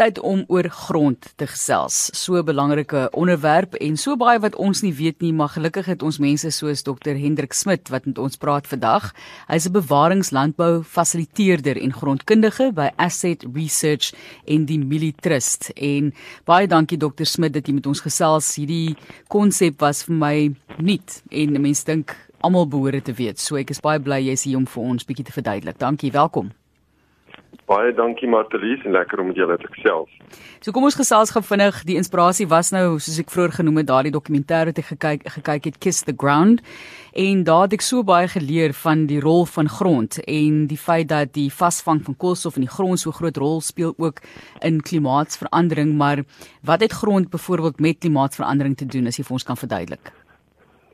Tyd om oor grond te gesels. So 'n belangrike onderwerp en so baie wat ons nie weet nie, maar gelukkig het ons mense soos Dr Hendrik Smit wat met ons praat vandag. Hy's 'n bewaringslandbou fasiliteerder en grondkundige by Asset Research en die Milie Trust. En baie dankie Dr Smit dat jy met ons gesels. Hierdie konsep was vir my nuut en mense dink almal behoort te weet. So ek is baie bly jy's hier om vir ons bietjie te verduidelik. Dankie, welkom. Baie dankie Martelies en lekker om met julle te gesels. So kom ons gesels gou vinnig. Die inspirasie was nou soos ek vroeër genoem het, daardie dokumentêr wat ek gekyk gekyk het Kiss the Ground en daar het ek so baie geleer van die rol van grond en die feit dat die vasvang van koolstof in die grond so groot rol speel ook in klimaatsverandering, maar wat het grond byvoorbeeld met klimaatsverandering te doen as jy vir ons kan verduidelik?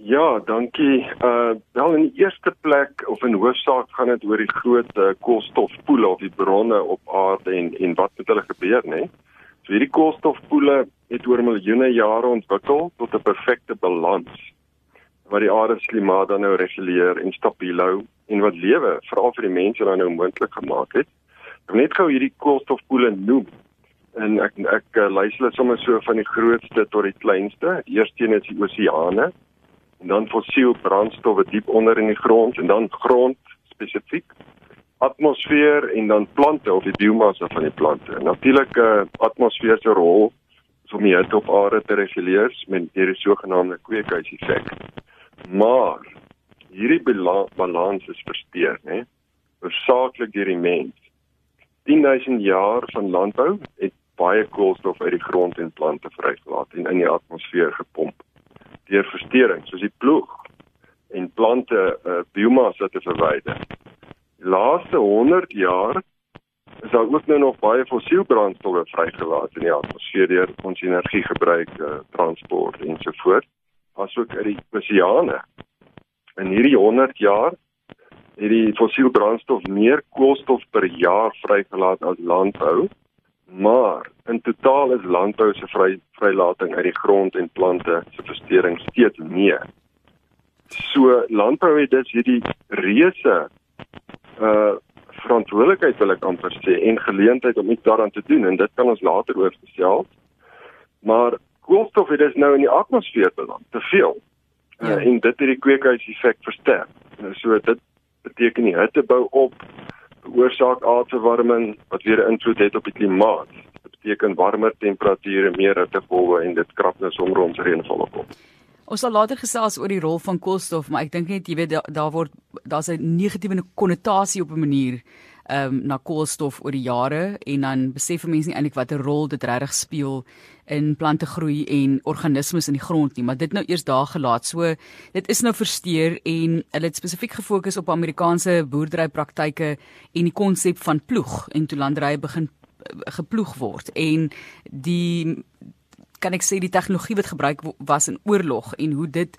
Ja, dankie. Uh wel in die eerste plek of in hoofsaak gaan dit oor die groot uh, koolstofpoele of die bronne op aarde en en wat met hulle gebeur, né? So hierdie koolstofpoele het oor miljoene jare ontwikkel tot 'n perfekte balans wat die aarde se klimaat dan nou reguleer en stabiel hou en wat lewe veral vir die mense dan nou moontlik gemaak het. Ek wil net gou hierdie koolstofpoele noem en ek ek uh, lys hulle sommer so van die grootste tot die kleinste. Eersteen is die oseane en dan fossiel brandstowwe diep onder in die grond en dan grond spesifiek atmosfeer en dan plante of die biomassa van die plante. Natuurlik 'n uh, atmosfeer se rol om die hitte op aarde te reguleer met hierdie sogenaamde kweekhuiseffek. Maar hierdie balans is versteur, né? Versaaklik deur die mens. 10000 jaar van landbou het baie koolstof uit die grond en plante vrygelaat en in die atmosfeer gepomp deur versteuring soos die ploeg en plante uh, biomassa te verwyder. Die laaste 100 jaar is daar ook nou nog baie fossielbrandstowwe vrygelaat in die atmosfeer deur ons energiegebruik, uh, transport en so voort, asook uit die oseane. In hierdie 100 jaar het die fossielbrandstof meer koolstof per jaar vrygelaat as landbou maar in totaal is landbou se vry vrylating uit die grond en plante se versteuring steeds meer. So landbou het dus hierdie reuse uh verantwoordelikheid wil ek amper sê en geleentheid om iets daaraan te doen en dit kan ons later oor gesels. Maar koolstof het dus nou in die atmosfeer beland, te veel. Uh, ja. En dit het die kweekhuiseffek versterk. Nou so dit beteken die hitte bou op veroorsaak aardverwarming wat weer 'n invloed het op die klimaat. Dit beteken warmer temperature, meer hittegolwe en dit krap nou sommer ons reënval op. Ons sal later gesels oor die rol van koolstof, maar ek dink net jy weet daar, daar word daar's 'n negatiewe konnotasie op 'n manier ehm um, na koolstof oor die jare en dan besef mense nie eintlik watter rol dit regtig speel in plante groei en organismes in die grond nie, maar dit nou eers daar gelaat. So dit is nou versteur en hulle het spesifiek gefokus op Amerikaanse boerderypraktyke en die konsep van ploeg en toe landerye begin eh, geploeg word en die kan ek sê die tegnologie wat gebruik was in oorlog en hoe dit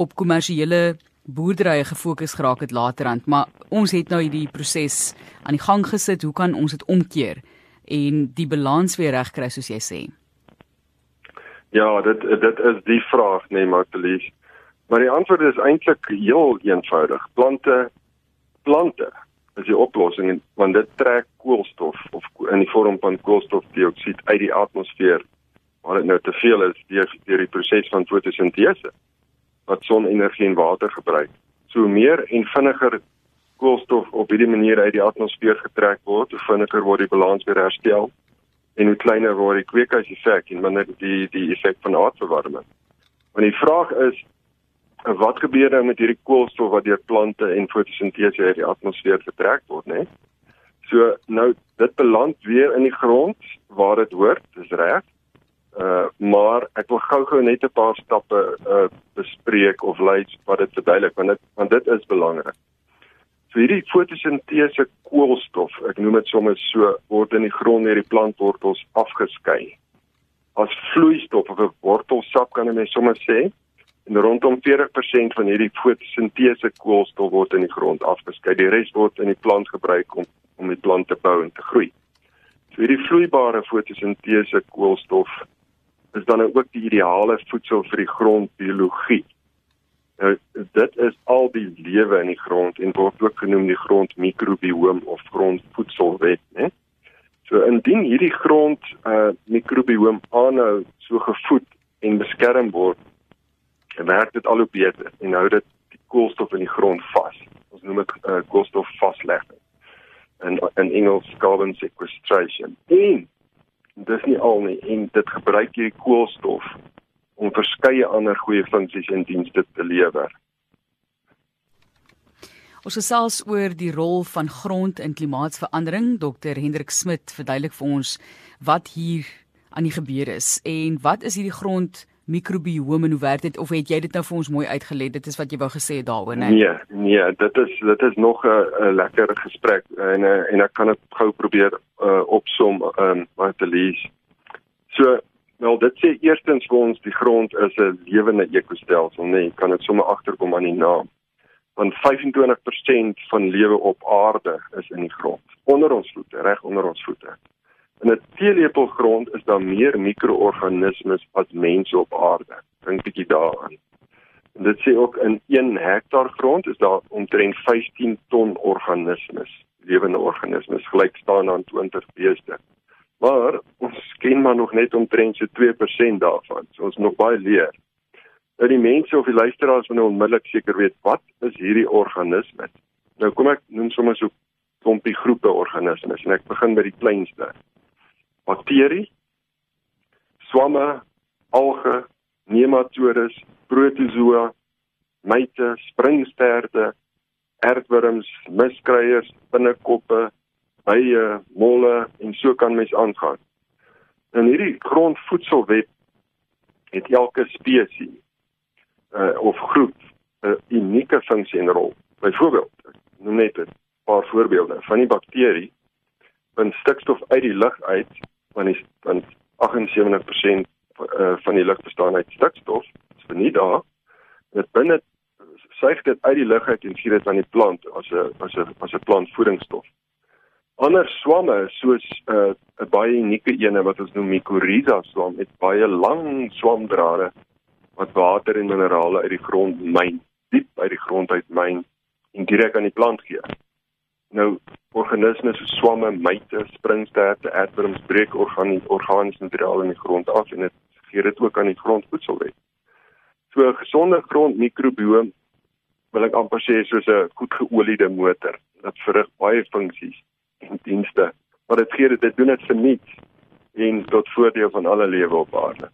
op kommersiële boerderye gefokus geraak het laterand, maar ons het nou hierdie proses aan die gang gesit. Hoe kan ons dit omkeer en die balans weer regkry soos jy sê? Ja, dit dit is die vraag, nee, Martelies. Maar die antwoord is eintlik heel eenvoudig. Plante plante is die oplossing want dit trek koolstof of in die vorm van koolstofdioksied uit die atmosfeer waar dit nou te veel is deur deur die proses van fotosintese wat sonenergie en water gebruik. So meer en vinniger koolstof op hierdie manier uit die atmosfeer getrek word, hoe vinniger word die balans weer herstel en hoe kleiner word die kweekhuiseffek en minder die die effek van aardverwarming. Want die vraag is wat gebeur nou met hierdie koolstof wat deur plante en fotosintese uit die atmosfeer getrek word, né? So nou dit beland weer in die grond waar dit hoort, dis reg. Uh maar ek wil gou-gou net 'n paar stappe uh bespreek of lei wat dit verduidelik want dit want dit is belangrik. So hierdie fotosintese koolstof, ek noem dit sommer so, word in die grond deur die plantwortels afgeskei. As vloeistof of 'n wortelsap kan jy sommer sê. En rondom 40% van hierdie fotosintese koolstof word in die grond afgeskei. Die res word in die plant gebruik om om die plant te bou en te groei. So hierdie vloeibare fotosintese koolstof is dan ook die ideale voedsel vir die grondbiologie. Nou dit is al die lewe in die grond en word ook genoem die grondmikrobiom of grondvoedselwet, né? So indien hierdie grond uh mikrobiom aanhou so gevoed en beskerm word, werk dit al hoe beter en hou dit die koolstof in die grond vas. Ons noem dit uh, koolstof vaslegging. In in Engels carbon sequestration. En dis nie al nie en dit gebruik hierdie koolstof om verskeie ander goeie funksies en dienste te lewer. Ons gesels oor die rol van grond in klimaatsverandering. Dr Hendrik Smit verduidelik vir ons wat hier aan die gebeur is en wat is hierdie grond mikrobiome hoe werk dit of het jy dit nou vir ons mooi uitgelê dit is wat jy wou gesê het daaroor nee nee nee dit is dit is nog 'n lekker gesprek en en ek kan dit gou probeer uh, opsom um, wat te lees so wel dit sê eerstens vir ons die grond is 'n lewende ekostelsel nee kan dit sommer agterkom aan die naam. Want 25% van lewe op aarde is in die grond. Onder ons voete reg onder ons voete In 'n teelepel grond is daar meer mikroorganismes as mense op aarde. Dink bietjie daaraan. En dit sê ook in 1 hektaar grond is daar omtrent 15 ton organismes, lewende organismes, gelyk staan aan 20 beeste. Maar ons ken maar nog net omtrent so 2% daarvan. So ons nog baie leer. Nou die mense of die luisteraars moet nou onmiddellik seker weet wat is hierdie organismes. Nou kom ek noem sommer so klompie groepe organismes en ek begin by die kleinste bakterie, swamme, alge, nematodes, protozoa, myte, springsterte, aardwurms, miskryers, binnekoppe, bye, molle en so kan mens aangaan. In hierdie grondvoedselweb het elke spesies uh, of groep 'n unieke funksie en rol. Byvoorbeeld, noem net 'n paar voorbeelde van die bakterie van stikstof uit die lug uit want is want 78% uh, van die lug bestaan uit stikstof. Dit is nie daar. Dit binne suig dit uit die lug uit en gee dit aan die plant as 'n as 'n as 'n plantvoedingsstof. Ander swamme soos 'n uh, 'n baie unieke ene wat ons noem mycorrhiza swam met baie lang swamdrade wat water en minerale uit die grond myn, diep uit die grond uit myn en direk aan die plant gee. Nou organismes so swamme, myte, springsterte, aardwurms breek organiese organiese materiaal in die grond af en dit gee dit ook aan die grondvoedsel weg. So 'n gesonde grondmikrobiom wil ek amper sê soos 'n goed geoliede motor. Dit verrig baie funksies en dienste, maar dit gee dit dit doen dit vir niks en tot voordeel van alle lewe op aarde.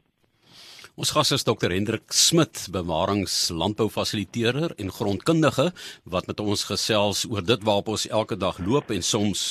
Ons gas is Dr Hendrik Smit, bewaringslandboufasiliteerder en grondkundige wat met ons gesels oor dit waarop ons elke dag loop en soms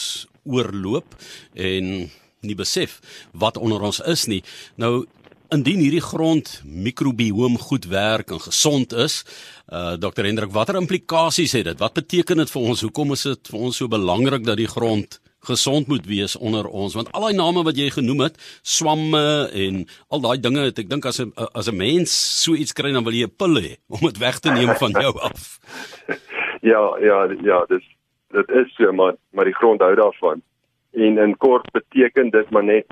oorloop en nie besef wat onder ons is nie. Nou indien hierdie grond mikrobiom goed werk en gesond is, uh Dr Hendrik, watter implikasies het dit? Wat beteken dit vir ons? Hoekom is dit vir ons so belangrik dat die grond gesond moet wees onder ons. Want al daai name wat jy genoem het swamme en al daai dinge het ek dink as 'n as 'n mens so iets kry dan wil jy 'n pil hê om dit weg te neem van jou af. Ja ja ja dis dit is so maar maar die grond hou daarvan. En in kort beteken dit maar net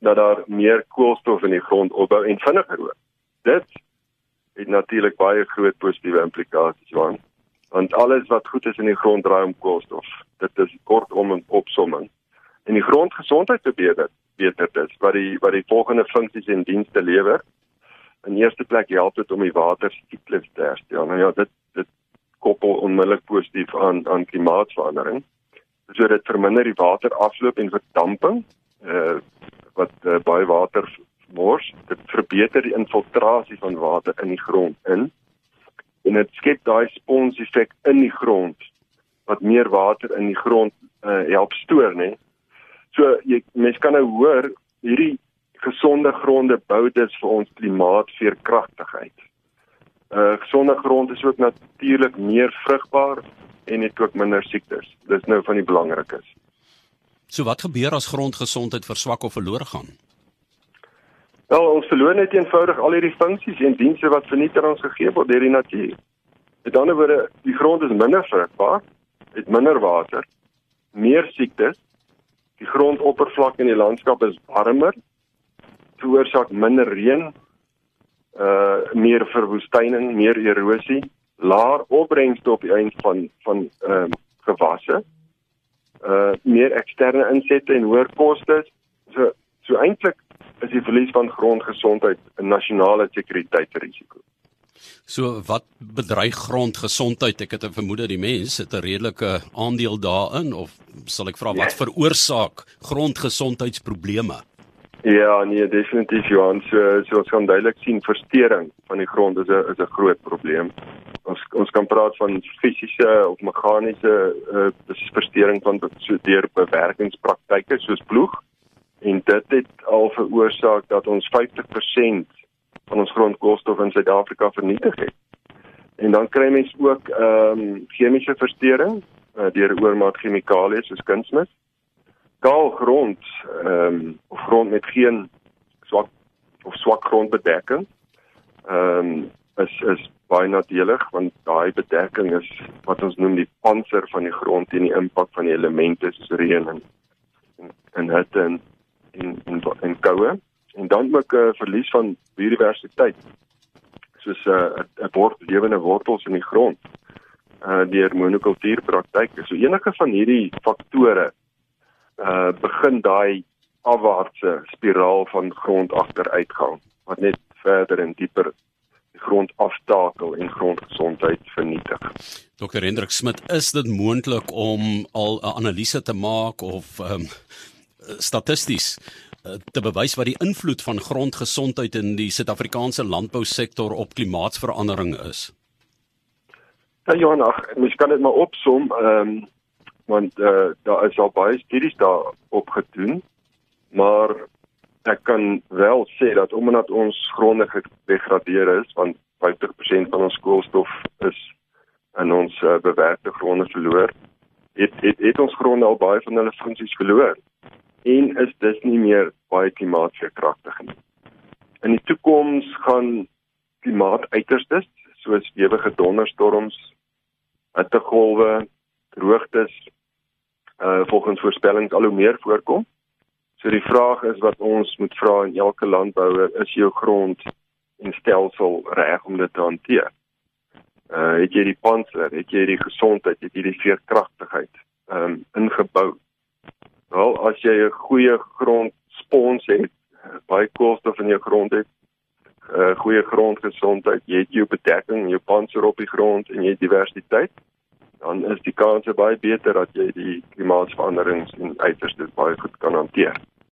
dat daar meer koolstof in die grond opbou en vinniger word dit het natuurlik baie groot positiewe implikasies want want alles wat goed is in die grond draai om koolstof. Dit is kortom 'n opsomming. En die grondgesondheid beter beter dit wat die wat die volgende funksies en dienste lewer. In eerste plek help dit om die watersiklus te herstel. Nou ja, dit dit koppel onmiddellik positief aan aan klimaatsverandering. So dit verminder die waterafloop en verdamping uh wat uh, baie water mors. Dit verbeter die infiltrasie van water in die grond in en dit skep daai spons effek in die grond wat meer water in die grond uh, help stoor nê. So jy mens kan nou hoor hierdie gesonde gronde bou dit vir ons klimaatveerkragtigheid. 'n uh, Gesonde grond is ook natuurlik meer vrugbaar en het ook minder siektes. Dis nou van die belangrikes. So wat gebeur as grondgesondheid verswak of verlore gaan? Wel, ons verloor net eenvoudig al hierdie funksies en dienste wat vernietig ons gegee word deur die natuur. Met ander woorde, die grond is minder vrugbaar, het minder water, meer siektes. Die grondoppervlak in die landskap is warmer, veroorsaak minder reën, uh meer verwoestyning, meer erosie, laer opbrengste op die eind van van ehm uh, gewasse. uh meer eksterne insette en hoër kostes. So so eintlik is die verlies van grondgesondheid 'n nasionale sekuriteitsrisiko. So wat bedreig grondgesondheid? Ek het 'n vermoed dat die mens het 'n redelike aandeel daarin of sal ek vra wat veroorsaak grondgesondheidsprobleme? Ja, nee, definitief Johan, so so ons kan duidelik sien verstoring van die grond is 'n is 'n groot probleem. Ons ons kan praat van fisiese of meganiese uh, verstoring van so deur bewerkingspraktyke soos ploeg en dit het al veroorsaak dat ons 50% van ons grondkoolstof in Suid-Afrika vernietig het. En dan kry mens ook ehm um, chemiese verstoring uh, deur oormaat chemikalieë soos kunsmis. Kaal grond ehm um, of grond met geen swak of swak grondbedekking ehm um, is is baie nadelig want daai bedekking is wat ons noem die panser van die grond teen die impak van die elemente soos reën en en hitte en en en, en koue en dan ook 'n uh, verlies van biodiversiteit soos 'n uh, 'n bord lewende wortels in die grond uh deur monokultuurpraktyke. So enige van hierdie faktore uh begin daai afwaartse spiraal van grond agteruitgang wat net verder en dieper die grond aftakel en grondgesondheid vernietig. Dr. Hendrik Smit, is dit moontlik om al 'n analise te maak of ehm um, statisties Eh, te bewys wat die invloed van grondgesondheid in die Suid-Afrikaanse landbousektor op klimaatsverandering is. Ja, Johan, ag, mens kan dit maar opsom, ehm um, want uh, daar is al baie studies daar opgedoen, maar ek kan wel sê dat omdat ons gronde gedegradeer is, want 50% van ons koolstof is in ons uh, bewerkte gronde verloor, het, het het ons gronde al baie van hulle funksies verloor en is dus nie meer baie klimaatverkragtig nie. In die toekoms gaan klimaatuiterstes soos ewige donderstorms, hittegolwe, droogtes uh volgens voorspellings al hoe meer voorkom. So die vraag is wat ons moet vra in elke landbouer, is jou grond en stelsel reg om dit te hanteer? Uh het jy die panser, het jy die gesondheid, het jy die veerkragtigheid um ingebou Wel, as jy 'n goeie grondspons het, baie koolstof in jou grond het, 'n uh, goeie grondgesondheid, jy het jou bedekking, jou panser op die grond en jy het diversiteit, dan is die kans baie beter dat jy die klimaatsveranderings en uiterstes baie goed kan hanteer.